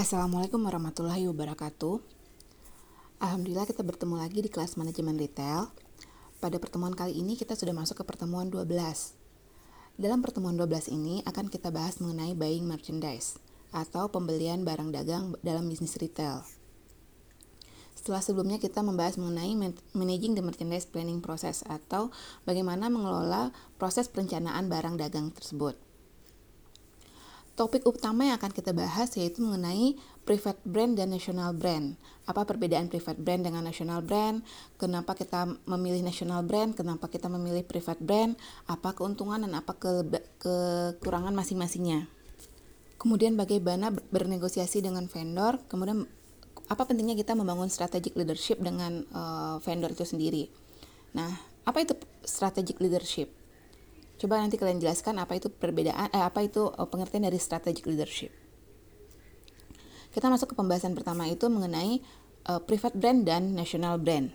Assalamualaikum warahmatullahi wabarakatuh. Alhamdulillah kita bertemu lagi di kelas manajemen retail. Pada pertemuan kali ini kita sudah masuk ke pertemuan 12. Dalam pertemuan 12 ini akan kita bahas mengenai buying merchandise atau pembelian barang dagang dalam bisnis retail. Setelah sebelumnya kita membahas mengenai managing the merchandise planning process atau bagaimana mengelola proses perencanaan barang dagang tersebut. Topik utama yang akan kita bahas yaitu mengenai private brand dan national brand. Apa perbedaan private brand dengan national brand? Kenapa kita memilih national brand? Kenapa kita memilih private brand? Apa keuntungan dan apa ke kekurangan masing-masingnya? Kemudian bagaimana bernegosiasi dengan vendor? Kemudian apa pentingnya kita membangun strategic leadership dengan uh, vendor itu sendiri? Nah, apa itu strategic leadership? Coba nanti kalian jelaskan apa itu perbedaan eh apa itu eh, pengertian dari strategic leadership. Kita masuk ke pembahasan pertama itu mengenai uh, private brand dan national brand.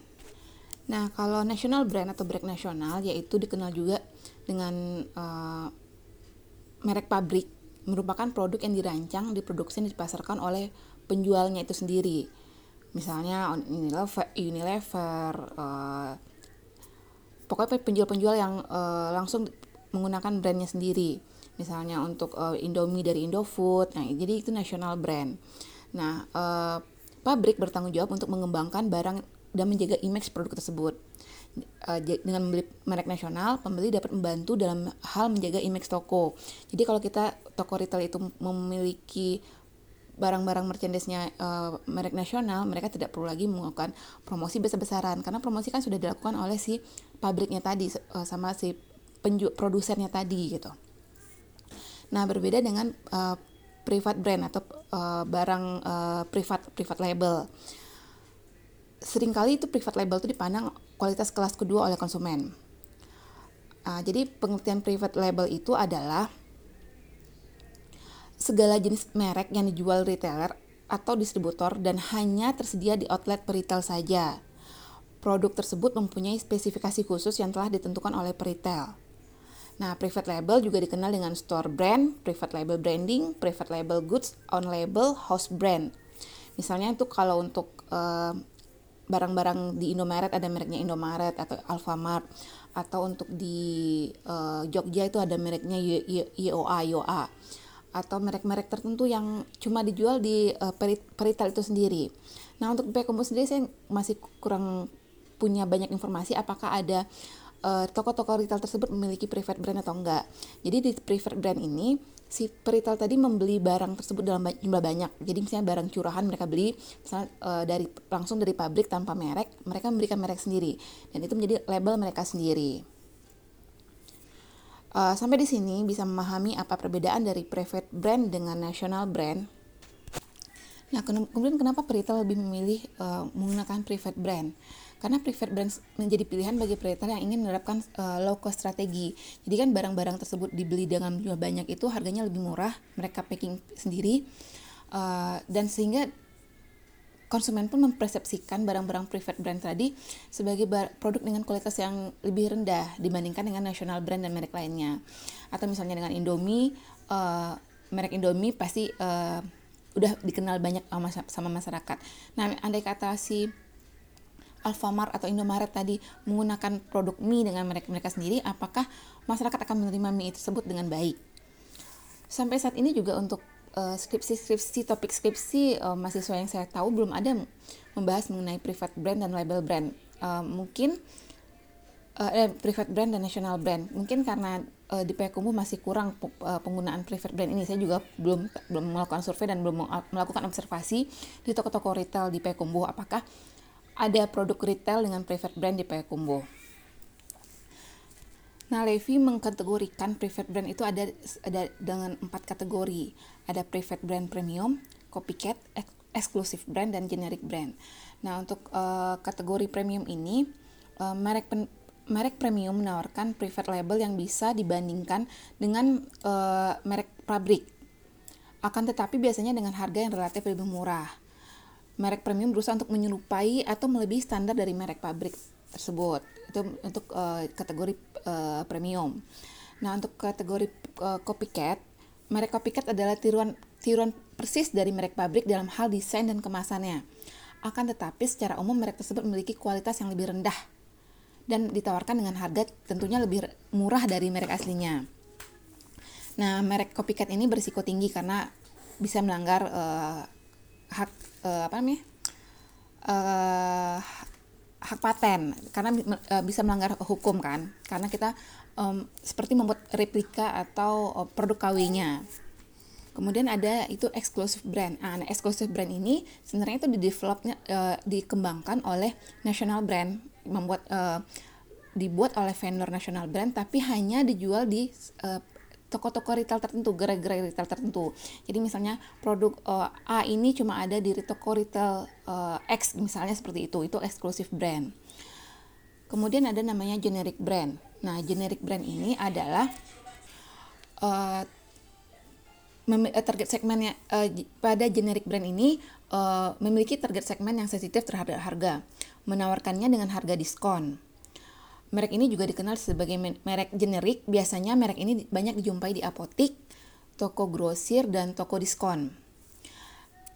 Nah, kalau national brand atau brand nasional yaitu dikenal juga dengan uh, merek pabrik merupakan produk yang dirancang, diproduksi dan dipasarkan oleh penjualnya itu sendiri. Misalnya Unilever, Unilever uh, pokoknya penjual-penjual yang uh, langsung menggunakan brandnya sendiri. Misalnya untuk uh, Indomie dari Indofood nah jadi itu national brand. Nah uh, pabrik bertanggung jawab untuk mengembangkan barang dan menjaga image produk tersebut. Uh, dengan membeli merek nasional pembeli dapat membantu dalam hal menjaga image toko. Jadi kalau kita toko retail itu memiliki barang-barang merchandise-nya uh, merek nasional, mereka tidak perlu lagi melakukan promosi besar-besaran. Karena promosi kan sudah dilakukan oleh si pabriknya tadi sama si produsennya tadi gitu. Nah berbeda dengan uh, private brand atau uh, barang uh, private private label. Seringkali itu private label itu dipandang kualitas kelas kedua oleh konsumen. Uh, jadi pengertian private label itu adalah segala jenis merek yang dijual retailer atau distributor dan hanya tersedia di outlet peritel saja. Produk tersebut mempunyai spesifikasi khusus yang telah ditentukan oleh peritel. Nah, private label juga dikenal dengan store brand, private label branding, private label goods, on label, house brand. Misalnya itu kalau untuk eh, barang-barang di Indomaret ada mereknya Indomaret atau Alfamart atau untuk di uh, Jogja itu ada mereknya YOA YOA atau merek-merek tertentu yang cuma dijual di uh, peritel itu sendiri. Nah, untuk Pekombo sendiri saya masih kurang punya banyak informasi apakah ada uh, toko-toko retail tersebut memiliki private brand atau enggak. Jadi di private brand ini si peritel tadi membeli barang tersebut dalam jumlah banyak. Jadi misalnya barang curahan mereka beli misalnya uh, dari langsung dari pabrik tanpa merek, mereka memberikan merek sendiri dan itu menjadi label mereka sendiri. Uh, sampai di sini bisa memahami apa perbedaan dari private brand dengan national brand. Nah, kemudian kenapa peritel lebih memilih uh, menggunakan private brand? karena private brand menjadi pilihan bagi operator yang ingin menerapkan uh, low cost strategi. Jadi kan barang-barang tersebut dibeli dengan jumlah banyak itu harganya lebih murah, mereka packing sendiri uh, dan sehingga konsumen pun mempersepsikan barang-barang private brand tadi sebagai produk dengan kualitas yang lebih rendah dibandingkan dengan national brand dan merek lainnya. Atau misalnya dengan Indomie, uh, merek Indomie pasti uh, udah dikenal banyak sama masyarakat. Nah, andai kata si Alfamart atau Indomaret tadi menggunakan produk mie dengan merek mereka sendiri, apakah masyarakat akan menerima mie tersebut dengan baik? Sampai saat ini juga untuk skripsi-skripsi, uh, topik skripsi uh, mahasiswa yang saya tahu belum ada membahas mengenai private brand dan label brand. Uh, mungkin uh, eh, private brand dan national brand. Mungkin karena uh, di Payakumbuh masih kurang uh, penggunaan private brand ini. Saya juga belum belum melakukan survei dan belum melakukan observasi di toko-toko retail di Payakumbuh apakah ada produk retail dengan private brand di Payakumbuh. Nah, Levi mengkategorikan private brand itu ada ada dengan empat kategori. Ada private brand premium, copycat, eksklusif brand, dan generic brand. Nah, untuk uh, kategori premium ini, uh, merek merek premium menawarkan private label yang bisa dibandingkan dengan uh, merek pabrik. Akan tetapi biasanya dengan harga yang relatif lebih murah merek premium berusaha untuk menyerupai atau melebihi standar dari merek pabrik tersebut. Itu untuk uh, kategori uh, premium. Nah, untuk kategori uh, copycat, merek copycat adalah tiruan tiruan persis dari merek pabrik dalam hal desain dan kemasannya. Akan tetapi secara umum merek tersebut memiliki kualitas yang lebih rendah dan ditawarkan dengan harga tentunya lebih murah dari merek aslinya. Nah, merek copycat ini berisiko tinggi karena bisa melanggar uh, hak uh, apa namanya? Uh, hak paten karena uh, bisa melanggar hukum kan karena kita um, seperti membuat replika atau produk KW-nya Kemudian ada itu exclusive brand. Nah, nah exclusive brand ini sebenarnya itu di developnya uh, dikembangkan oleh national brand, membuat uh, dibuat oleh vendor national brand tapi hanya dijual di uh, toko-toko retail tertentu, gerai-gerai retail tertentu. Jadi misalnya produk uh, A ini cuma ada di toko retail uh, X misalnya seperti itu, itu eksklusif brand. Kemudian ada namanya generic brand. Nah, generic brand ini adalah uh, target segmennya uh, pada generic brand ini uh, memiliki target segmen yang sensitif terhadap harga, menawarkannya dengan harga diskon. Merek ini juga dikenal sebagai merek generik. Biasanya merek ini banyak dijumpai di apotik, toko grosir, dan toko diskon.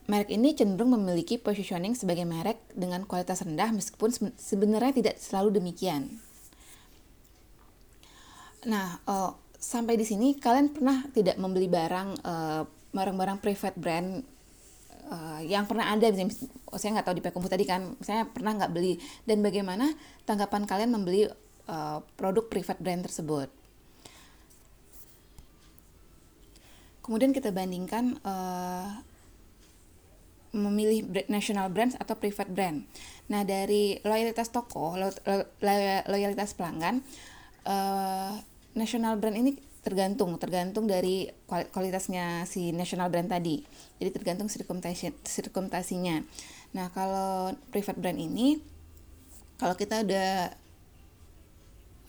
Merek ini cenderung memiliki positioning sebagai merek dengan kualitas rendah meskipun sebenarnya tidak selalu demikian. Nah, uh, sampai di sini kalian pernah tidak membeli barang uh, barang-barang private brand uh, yang pernah ada misalnya saya nggak tahu di Pekompu tadi kan saya pernah nggak beli dan bagaimana tanggapan kalian membeli uh, produk private brand tersebut. Kemudian kita bandingkan uh, memilih national brands atau private brand. Nah dari loyalitas toko, lo, lo, loyalitas pelanggan, uh, national brand ini tergantung tergantung dari kualitasnya si national brand tadi. Jadi tergantung sirkumtasinya. Nah kalau private brand ini, kalau kita udah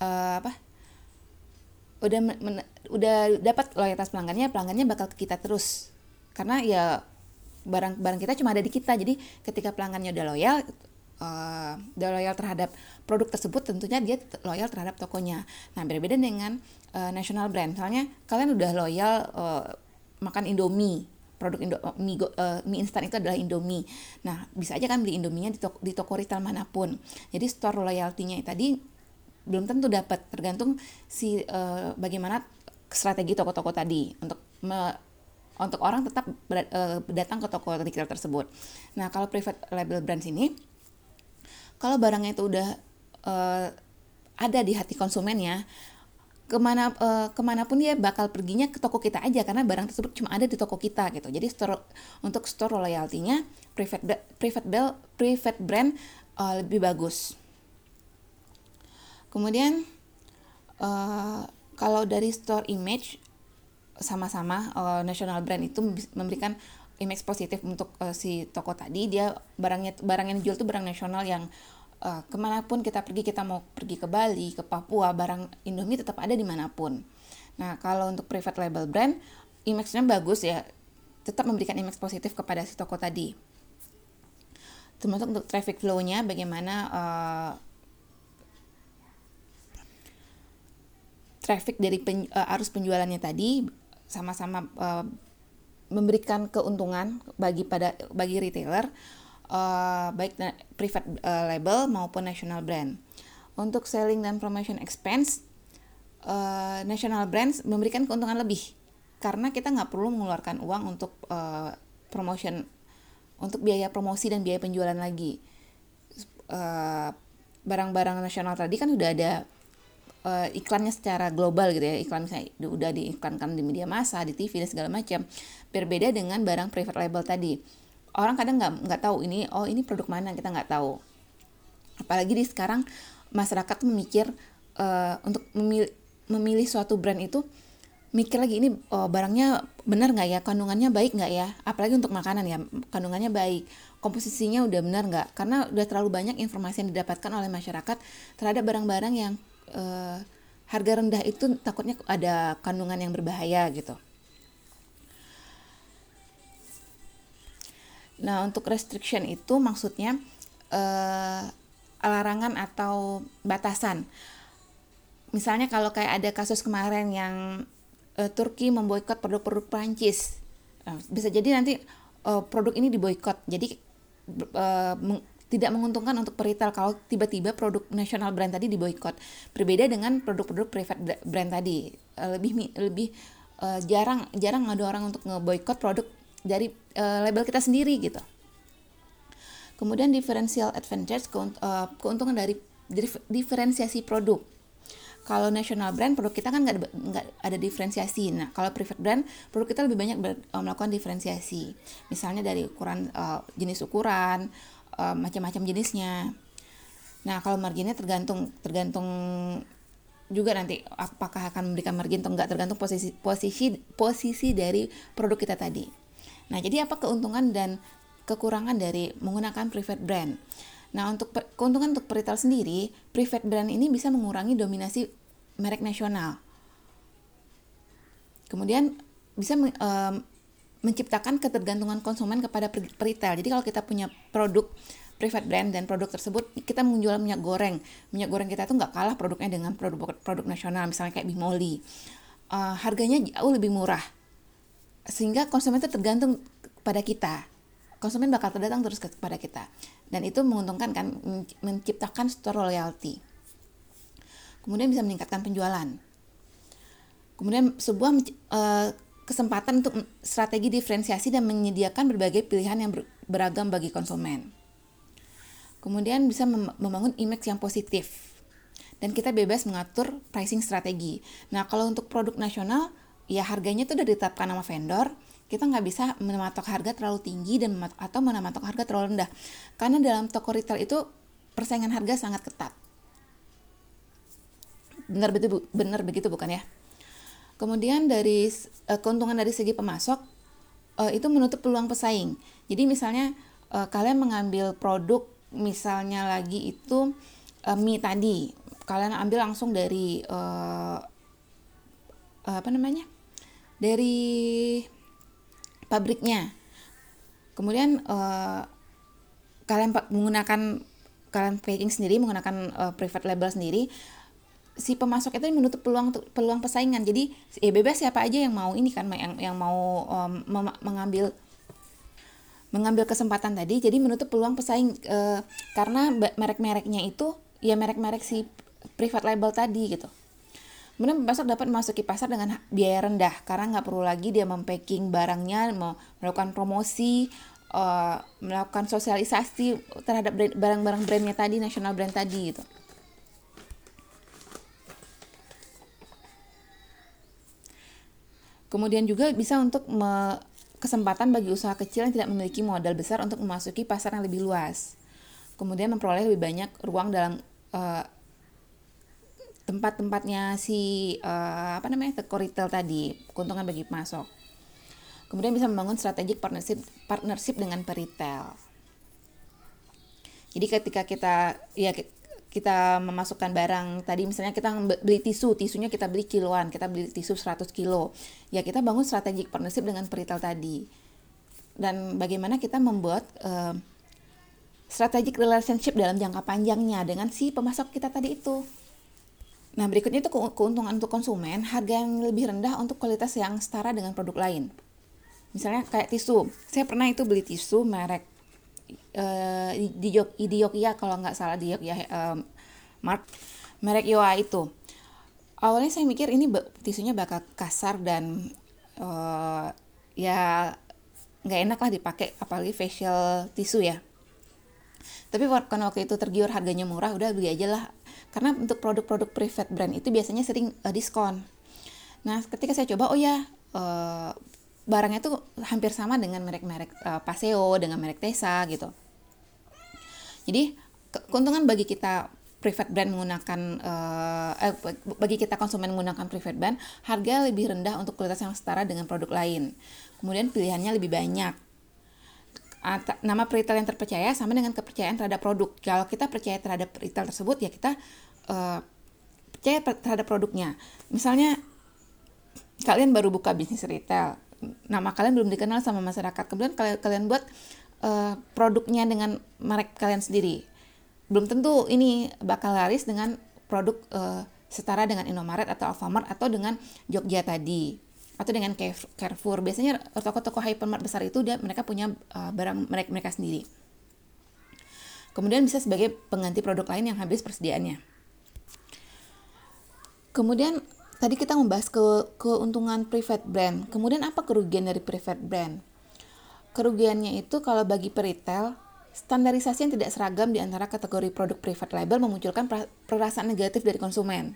uh, apa udah men, udah dapat loyalitas pelanggannya pelanggannya bakal ke kita terus karena ya barang barang kita cuma ada di kita jadi ketika pelanggannya udah loyal uh, loyal terhadap produk tersebut tentunya dia loyal terhadap tokonya nah berbeda dengan uh, national brand misalnya kalian udah loyal uh, makan indomie produk Indo, mie, uh, mie instan itu adalah Indomie. Nah, bisa aja kan beli Indominya di toko, di toko retail mana pun. Jadi store loyaltinya tadi belum tentu dapat tergantung si uh, bagaimana strategi toko-toko tadi untuk me, untuk orang tetap ber, uh, datang ke toko retail tersebut. Nah kalau private label brands ini kalau barangnya itu udah uh, ada di hati konsumennya ke mana uh, ke mana pun dia bakal perginya ke toko kita aja karena barang tersebut cuma ada di toko kita gitu. Jadi store untuk store loyaltinya private private bell private brand uh, lebih bagus. Kemudian uh, kalau dari store image sama-sama uh, national brand itu memberikan image positif untuk uh, si toko tadi dia barangnya barang yang dijual itu barang nasional yang uh, ke mana pun kita pergi kita mau pergi ke Bali ke Papua barang Indomie tetap ada di mana pun. Nah kalau untuk private label brand image-nya bagus ya tetap memberikan image positif kepada si toko tadi. Termasuk untuk traffic flow-nya bagaimana uh, traffic dari pen, uh, arus penjualannya tadi sama-sama uh, memberikan keuntungan bagi pada bagi retailer uh, baik private uh, label maupun national brand. Untuk selling dan promotion expense, uh, national brands memberikan keuntungan lebih karena kita nggak perlu mengeluarkan uang untuk uh, promotion untuk biaya promosi dan biaya penjualan lagi. barang-barang uh, nasional tadi kan udah ada uh, iklannya secara global gitu ya. Iklan misalnya udah diiklankan di media massa di TV dan segala macam. Berbeda dengan barang private label tadi. Orang kadang nggak nggak tahu ini oh ini produk mana kita nggak tahu. Apalagi di sekarang masyarakat memikir uh, untuk memilih memilih suatu brand itu mikir lagi ini oh, barangnya benar nggak ya? Kandungannya baik nggak ya? Apalagi untuk makanan ya kandungannya baik. Komposisinya udah benar nggak? Karena udah terlalu banyak informasi yang didapatkan oleh masyarakat terhadap barang-barang yang uh, harga rendah itu takutnya ada kandungan yang berbahaya gitu. Nah, untuk restriction itu maksudnya uh, larangan atau batasan. Misalnya kalau kayak ada kasus kemarin yang uh, Turki memboikot produk-produk Prancis. Nah, bisa jadi nanti uh, produk ini diboykot. Jadi tidak menguntungkan untuk peritel kalau tiba-tiba produk nasional brand tadi diboykot. Berbeda dengan produk-produk private brand tadi. Uh, lebih lebih uh, jarang jarang ada orang untuk ngeboykot produk dari uh, label kita sendiri gitu. Kemudian differential advantage keuntungan dari diferensiasi produk kalau national brand produk kita kan nggak ada diferensiasi nah kalau private brand produk kita lebih banyak uh, melakukan diferensiasi misalnya dari ukuran uh, jenis ukuran uh, macam-macam jenisnya. Nah kalau marginnya tergantung tergantung juga nanti apakah akan memberikan margin atau enggak tergantung posisi posisi posisi dari produk kita tadi. Nah jadi apa keuntungan dan kekurangan dari menggunakan private brand? Nah, untuk keuntungan untuk retail sendiri, private brand ini bisa mengurangi dominasi merek nasional. Kemudian bisa um, menciptakan ketergantungan konsumen kepada retail. Jadi kalau kita punya produk private brand dan produk tersebut kita menjual minyak goreng, minyak goreng kita tuh nggak kalah produknya dengan produk produk nasional, misalnya kayak Bimoli. Uh, harganya jauh lebih murah, sehingga konsumen itu tergantung pada kita. Konsumen bakal terdatang terus kepada kita, dan itu menguntungkan kan menciptakan store loyalty kemudian bisa meningkatkan penjualan. Kemudian sebuah uh, kesempatan untuk strategi diferensiasi dan menyediakan berbagai pilihan yang beragam bagi konsumen. Kemudian bisa mem membangun image yang positif. Dan kita bebas mengatur pricing strategi. Nah, kalau untuk produk nasional, ya harganya itu udah ditetapkan sama vendor, kita nggak bisa mematok harga terlalu tinggi dan atau mematok harga terlalu rendah. Karena dalam toko retail itu persaingan harga sangat ketat benar begitu benar begitu bukan ya kemudian dari uh, keuntungan dari segi pemasok uh, itu menutup peluang pesaing. Jadi misalnya uh, kalian mengambil produk misalnya lagi itu uh, mie tadi kalian ambil langsung dari uh, apa namanya? Dari pabriknya. Kemudian uh, kalian menggunakan kalian packing sendiri menggunakan uh, private label sendiri si pemasok itu menutup peluang peluang persaingan. Jadi ya bebas siapa aja yang mau ini kan yang yang mau um, mengambil mengambil kesempatan tadi. Jadi menutup peluang pesaing uh, karena merek-mereknya itu ya merek-merek si private label tadi gitu. Kemudian pemasok dapat memasuki pasar dengan biaya rendah karena nggak perlu lagi dia mempacking barangnya mau melakukan promosi uh, melakukan sosialisasi terhadap barang-barang brandnya tadi national brand tadi gitu Kemudian juga bisa untuk me kesempatan bagi usaha kecil yang tidak memiliki modal besar untuk memasuki pasar yang lebih luas. Kemudian memperoleh lebih banyak ruang dalam uh, tempat-tempatnya si uh, apa namanya toko retail tadi, keuntungan bagi pemasok. Kemudian bisa membangun strategic partnership partnership dengan peritel. Jadi ketika kita ya kita memasukkan barang. Tadi misalnya kita beli tisu tisunya kita beli kiloan kita beli tisu 100 kilo. Ya kita bangun strategic partnership dengan peritel tadi. Dan bagaimana kita membuat uh, strategic relationship dalam jangka panjangnya dengan si pemasok kita tadi itu. Nah berikutnya itu keuntungan untuk konsumen harga yang lebih rendah untuk kualitas yang setara dengan produk lain. Misalnya kayak tisu. Saya pernah itu beli tisu merek uh, di Jog di Yogyakarta kalau nggak salah di Yogyakarta um, Mark merek Yoa itu. Awalnya saya mikir ini tisunya bakal kasar dan uh, ya nggak enak lah dipakai apalagi facial tisu ya. Tapi karena waktu itu tergiur harganya murah udah beli aja lah. Karena untuk produk-produk private brand itu biasanya sering uh, diskon. Nah ketika saya coba oh ya uh, barangnya tuh hampir sama dengan merek-merek uh, Paseo dengan merek Tesa gitu jadi keuntungan bagi kita private brand menggunakan uh, eh, bagi kita konsumen menggunakan private brand harga lebih rendah untuk kualitas yang setara dengan produk lain. Kemudian pilihannya lebih banyak. Nama retail yang terpercaya sama dengan kepercayaan terhadap produk. Kalau kita percaya terhadap retail tersebut ya kita uh, percaya terhadap produknya. Misalnya kalian baru buka bisnis retail. Nama kalian belum dikenal sama masyarakat. Kemudian kalian buat uh, produknya dengan merek kalian sendiri belum tentu ini bakal laris dengan produk uh, setara dengan Indomaret atau Alfamart atau dengan Jogja tadi atau dengan Carrefour. Biasanya toko-toko hypermart besar itu dia mereka punya uh, barang mereka mereka sendiri. Kemudian bisa sebagai pengganti produk lain yang habis persediaannya. Kemudian tadi kita membahas ke keuntungan private brand. Kemudian apa kerugian dari private brand? Kerugiannya itu kalau bagi peritel, standarisasi yang tidak seragam di antara kategori produk private label memunculkan perasaan negatif dari konsumen.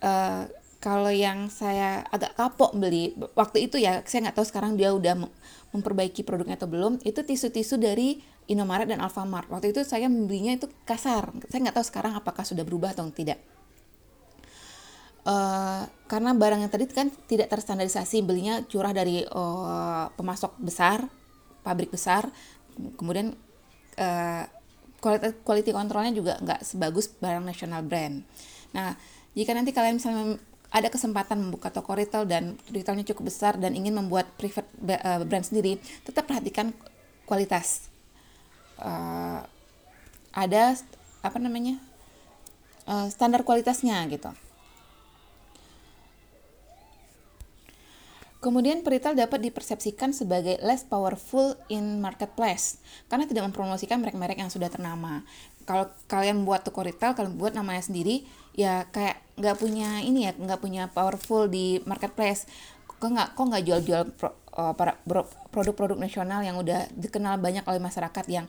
Uh, kalau yang saya agak kapok beli waktu itu ya saya nggak tahu sekarang dia udah memperbaiki produknya atau belum itu tisu-tisu dari Indomaret dan Alfamart. Waktu itu saya membelinya itu kasar. Saya nggak tahu sekarang apakah sudah berubah atau tidak uh, karena barang yang tadi kan tidak terstandarisasi belinya curah dari uh, pemasok besar pabrik besar kemudian uh, quality kontrolnya juga nggak sebagus barang national brand nah jika nanti kalian misalnya ada kesempatan membuka toko retail dan retailnya cukup besar dan ingin membuat private brand sendiri, tetap perhatikan kualitas. Uh, ada apa namanya uh, standar kualitasnya gitu. Kemudian peritel dapat dipersepsikan sebagai less powerful in marketplace karena tidak mempromosikan merek-merek yang sudah ternama. Kalau kalian buat toko retail, kalian buat namanya sendiri, ya kayak nggak punya ini ya, nggak punya powerful di marketplace. Kok nggak kok nggak jual-jual uh, produk-produk nasional yang udah dikenal banyak oleh masyarakat yang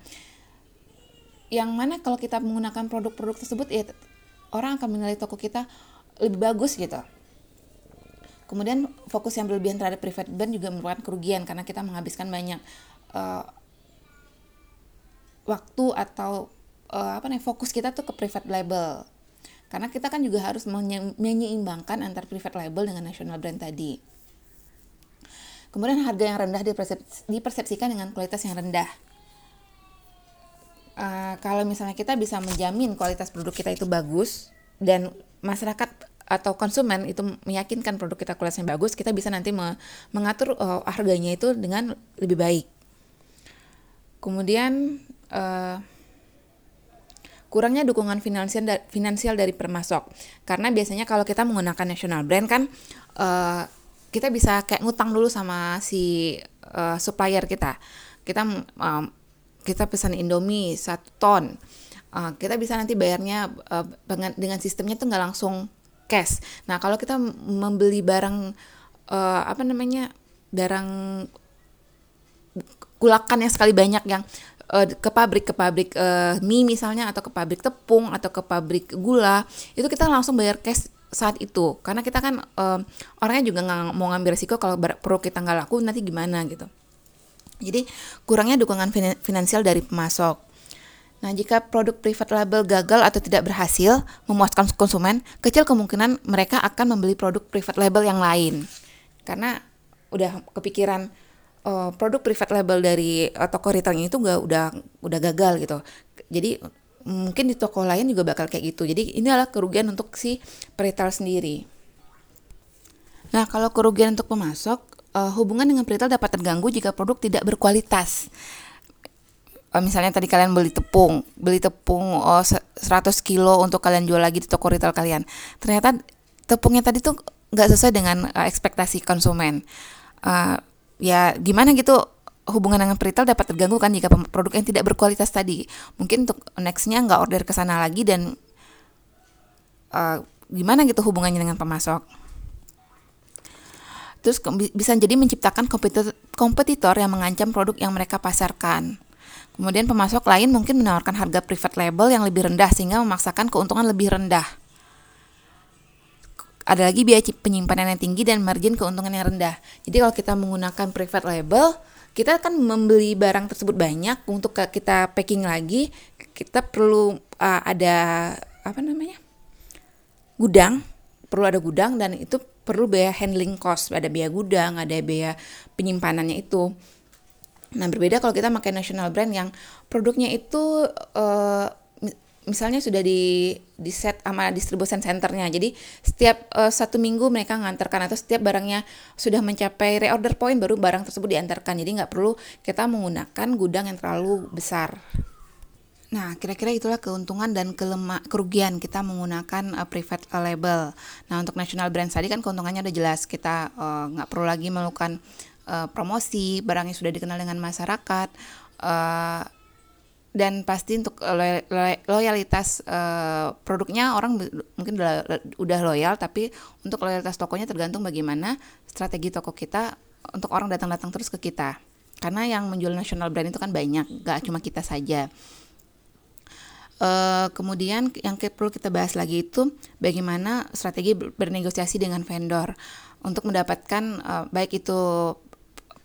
yang mana kalau kita menggunakan produk-produk tersebut ya orang akan menilai toko kita lebih bagus gitu Kemudian fokus yang berlebihan terhadap private brand juga merupakan kerugian karena kita menghabiskan banyak uh, waktu atau uh, apa nih fokus kita tuh ke private label. Karena kita kan juga harus menyeimbangkan antar private label dengan national brand tadi. Kemudian harga yang rendah dipersepsikan dengan kualitas yang rendah. Uh, kalau misalnya kita bisa menjamin kualitas produk kita itu bagus dan masyarakat atau konsumen itu meyakinkan produk kita kualitasnya bagus, kita bisa nanti me mengatur uh, harganya itu dengan lebih baik. Kemudian uh, kurangnya dukungan finansial da finansial dari permasok. Karena biasanya kalau kita menggunakan national brand kan uh, kita bisa kayak ngutang dulu sama si uh, supplier kita. Kita um, kita pesan Indomie satu ton. Uh, kita bisa nanti bayarnya uh, dengan sistemnya tuh nggak langsung cash. Nah, kalau kita membeli barang uh, apa namanya? barang kulakan yang sekali banyak yang uh, ke pabrik ke pabrik uh, mie misalnya atau ke pabrik tepung atau ke pabrik gula, itu kita langsung bayar cash saat itu karena kita kan uh, orangnya juga nggak mau ngambil resiko kalau produk kita nggak laku nanti gimana gitu. Jadi kurangnya dukungan finansial dari pemasok. Nah, jika produk private label gagal atau tidak berhasil memuaskan konsumen, kecil kemungkinan mereka akan membeli produk private label yang lain. Karena udah kepikiran uh, produk private label dari uh, toko retailnya itu gak, udah udah gagal gitu. Jadi mungkin di toko lain juga bakal kayak gitu. Jadi ini adalah kerugian untuk si retail sendiri. Nah, kalau kerugian untuk pemasok, uh, hubungan dengan retail dapat terganggu jika produk tidak berkualitas misalnya tadi kalian beli tepung, beli tepung oh, 100 kilo untuk kalian jual lagi di toko retail kalian. Ternyata tepungnya tadi tuh nggak sesuai dengan uh, ekspektasi konsumen. Uh, ya gimana gitu hubungan dengan retail dapat terganggu kan jika produk yang tidak berkualitas tadi. Mungkin untuk nextnya nggak order ke sana lagi dan uh, gimana gitu hubungannya dengan pemasok. Terus bisa jadi menciptakan kompetitor yang mengancam produk yang mereka pasarkan. Kemudian pemasok lain mungkin menawarkan harga private label yang lebih rendah sehingga memaksakan keuntungan lebih rendah. Ada lagi biaya penyimpanan yang tinggi dan margin keuntungan yang rendah. Jadi kalau kita menggunakan private label, kita akan membeli barang tersebut banyak untuk kita packing lagi, kita perlu uh, ada apa namanya? gudang, perlu ada gudang dan itu perlu biaya handling cost, ada biaya gudang, ada biaya penyimpanannya itu. Nah, berbeda kalau kita pakai national brand yang produknya itu uh, misalnya sudah di di set sama distribution centernya. Jadi setiap uh, satu minggu mereka ngantarkan atau setiap barangnya sudah mencapai reorder point baru barang tersebut diantarkan. Jadi nggak perlu kita menggunakan gudang yang terlalu besar. Nah, kira-kira itulah keuntungan dan kelema, kerugian kita menggunakan uh, private label. Nah, untuk national brand tadi kan keuntungannya udah jelas. Kita nggak uh, perlu lagi melakukan uh, promosi, barang yang sudah dikenal dengan masyarakat. Uh, dan pasti untuk loyalitas uh, produknya orang mungkin udah, loyal tapi untuk loyalitas tokonya tergantung bagaimana strategi toko kita untuk orang datang-datang terus ke kita karena yang menjual national brand itu kan banyak gak cuma kita saja Uh, kemudian yang perlu kita bahas lagi itu bagaimana strategi bernegosiasi dengan vendor untuk mendapatkan uh, baik itu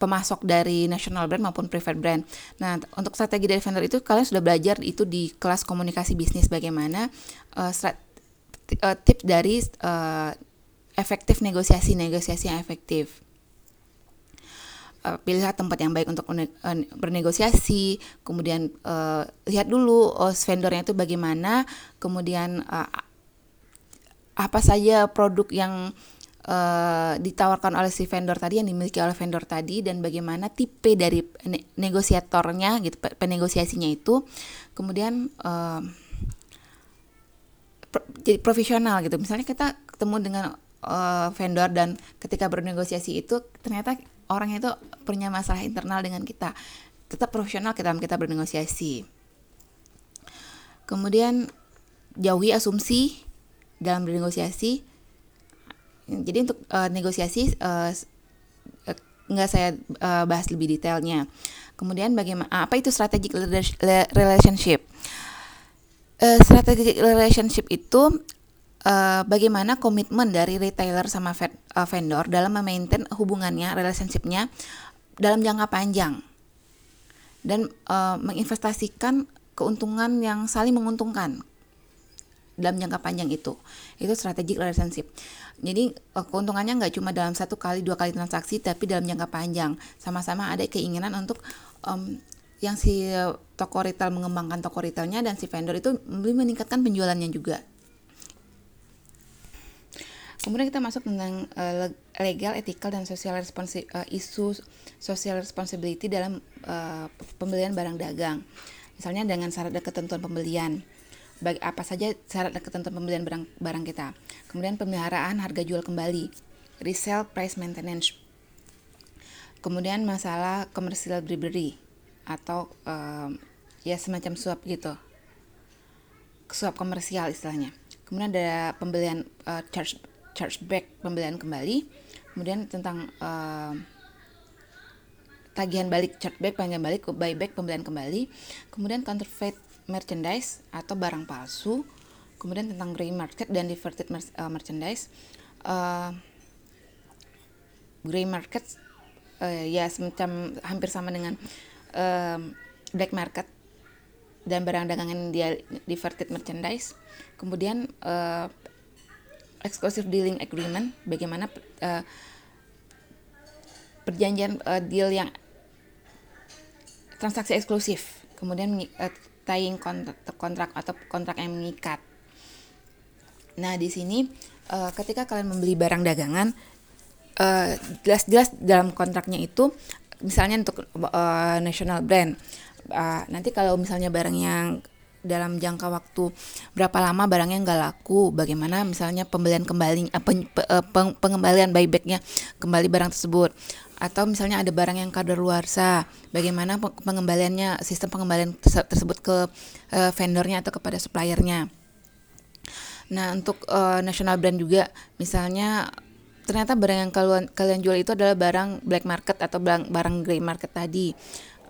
pemasok dari national brand maupun private brand. Nah, untuk strategi dari vendor itu kalian sudah belajar itu di kelas komunikasi bisnis bagaimana uh, uh, tips dari uh, efektif negosiasi negosiasi yang efektif uh, pilihlah tempat yang baik untuk uh, bernegosiasi kemudian uh, lihat dulu oh, vendornya itu bagaimana kemudian uh, apa saja produk yang uh, ditawarkan oleh si vendor tadi yang dimiliki oleh vendor tadi dan bagaimana tipe dari ne negosiatornya gitu penegosiasinya itu. Kemudian uh, pro jadi profesional gitu. Misalnya kita ketemu dengan uh, vendor dan ketika bernegosiasi itu ternyata orang itu punya masalah internal dengan kita. Tetap profesional kita kita bernegosiasi. Kemudian jauhi asumsi dalam bernegosiasi jadi untuk uh, negosiasi uh, saya uh, bahas lebih detailnya. Kemudian bagaimana apa itu strategic relationship? Uh, strategic relationship itu uh, bagaimana komitmen dari retailer sama uh, vendor dalam memaintain hubungannya, relationshipnya dalam jangka panjang. Dan uh, menginvestasikan keuntungan yang saling menguntungkan dalam jangka panjang itu itu strategic relationship jadi keuntungannya nggak cuma dalam satu kali dua kali transaksi tapi dalam jangka panjang sama-sama ada keinginan untuk um, yang si toko retail mengembangkan toko retailnya dan si vendor itu lebih meningkatkan penjualannya juga Kemudian kita masuk tentang uh, legal, ethical dan social responsi uh, isu social responsibility dalam uh, pembelian barang dagang. Misalnya dengan syarat dan ketentuan pembelian. Bagi apa saja syarat dan ketentuan pembelian barang barang kita. Kemudian pemeliharaan harga jual kembali, resale price maintenance. Kemudian masalah commercial bribery atau uh, ya semacam suap gitu. Suap komersial istilahnya. Kemudian ada pembelian uh, charge chargeback pembelian kembali kemudian tentang uh, tagihan balik chargeback pembelian balik buyback pembelian kembali kemudian counterfeit merchandise atau barang palsu kemudian tentang grey market dan diverted uh, merchandise. Uh, grey market uh, ya semacam hampir sama dengan uh, black market dan barang dagangan dia diverted merchandise. Kemudian uh, exclusive dealing agreement bagaimana uh, perjanjian uh, deal yang transaksi eksklusif. Kemudian uh, tying kontrak, kontrak atau kontrak yang mengikat. Nah di sini uh, ketika kalian membeli barang dagangan jelas-jelas uh, dalam kontraknya itu misalnya untuk uh, national brand uh, nanti kalau misalnya barang yang dalam jangka waktu berapa lama barangnya nggak laku, bagaimana misalnya pembelian kembali pen, peng, pengembalian buybacknya kembali barang tersebut, atau misalnya ada barang yang kadaluarsa, bagaimana pengembaliannya sistem pengembalian tersebut ke uh, vendornya atau kepada suppliernya. Nah untuk uh, national brand juga, misalnya ternyata barang yang kalian kalian jual itu adalah barang black market atau barang barang gray market tadi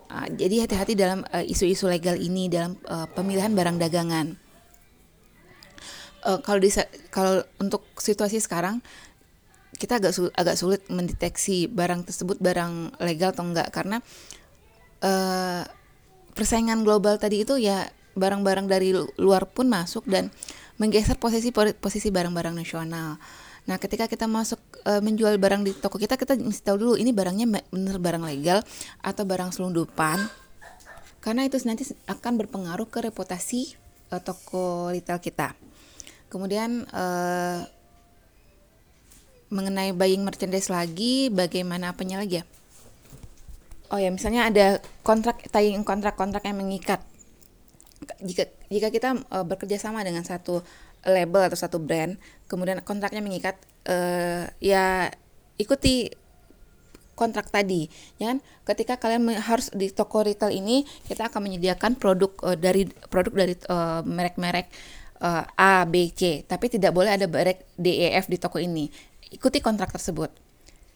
Uh, jadi hati-hati dalam uh, isu-isu uh, legal ini dalam uh, pemilihan barang dagangan. Uh, kalau di kalau untuk situasi sekarang kita agak sul agak sulit mendeteksi barang tersebut barang legal atau enggak karena uh, persaingan global tadi itu ya barang-barang dari luar pun masuk dan menggeser posisi posisi barang-barang nasional. Nah, ketika kita masuk e, menjual barang di toko kita, kita mesti tahu dulu ini barangnya benar barang legal atau barang selundupan. Karena itu nanti akan berpengaruh ke reputasi e, toko retail kita. Kemudian mengenai buying merchandise lagi, bagaimana apanya lagi ya? Oh ya, misalnya ada kontrak tying kontrak-kontrak yang mengikat jika jika kita uh, bekerja sama dengan satu label atau satu brand, kemudian kontraknya mengikat, uh, ya ikuti kontrak tadi, ya kan? Ketika kalian harus di toko retail ini, kita akan menyediakan produk uh, dari produk dari merek-merek uh, A, B, C, tapi tidak boleh ada merek D, E, F di toko ini. Ikuti kontrak tersebut.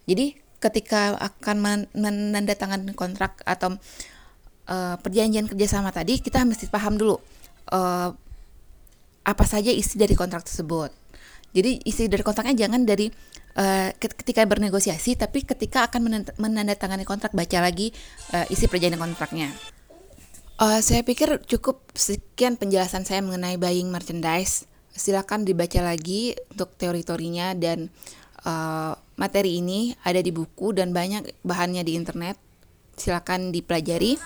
Jadi ketika akan menandatangani kontrak atau uh, perjanjian kerjasama tadi, kita mesti paham dulu uh, apa saja isi dari kontrak tersebut. Jadi isi dari kontraknya jangan dari uh, ketika bernegosiasi, tapi ketika akan menandatangani kontrak baca lagi uh, isi perjanjian kontraknya. Uh, saya pikir cukup sekian penjelasan saya mengenai buying merchandise. Silakan dibaca lagi untuk teori-teorinya dan uh, materi ini ada di buku dan banyak bahannya di internet. Silakan dipelajari.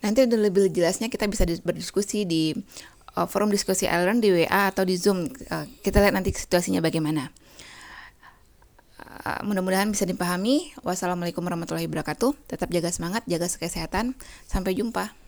Nanti udah lebih jelasnya kita bisa berdiskusi di uh, forum diskusi Ireland di WA atau di Zoom. Uh, kita lihat nanti situasinya bagaimana. Uh, mudah-mudahan bisa dipahami. Wassalamualaikum warahmatullahi wabarakatuh. Tetap jaga semangat, jaga kesehatan. Sampai jumpa.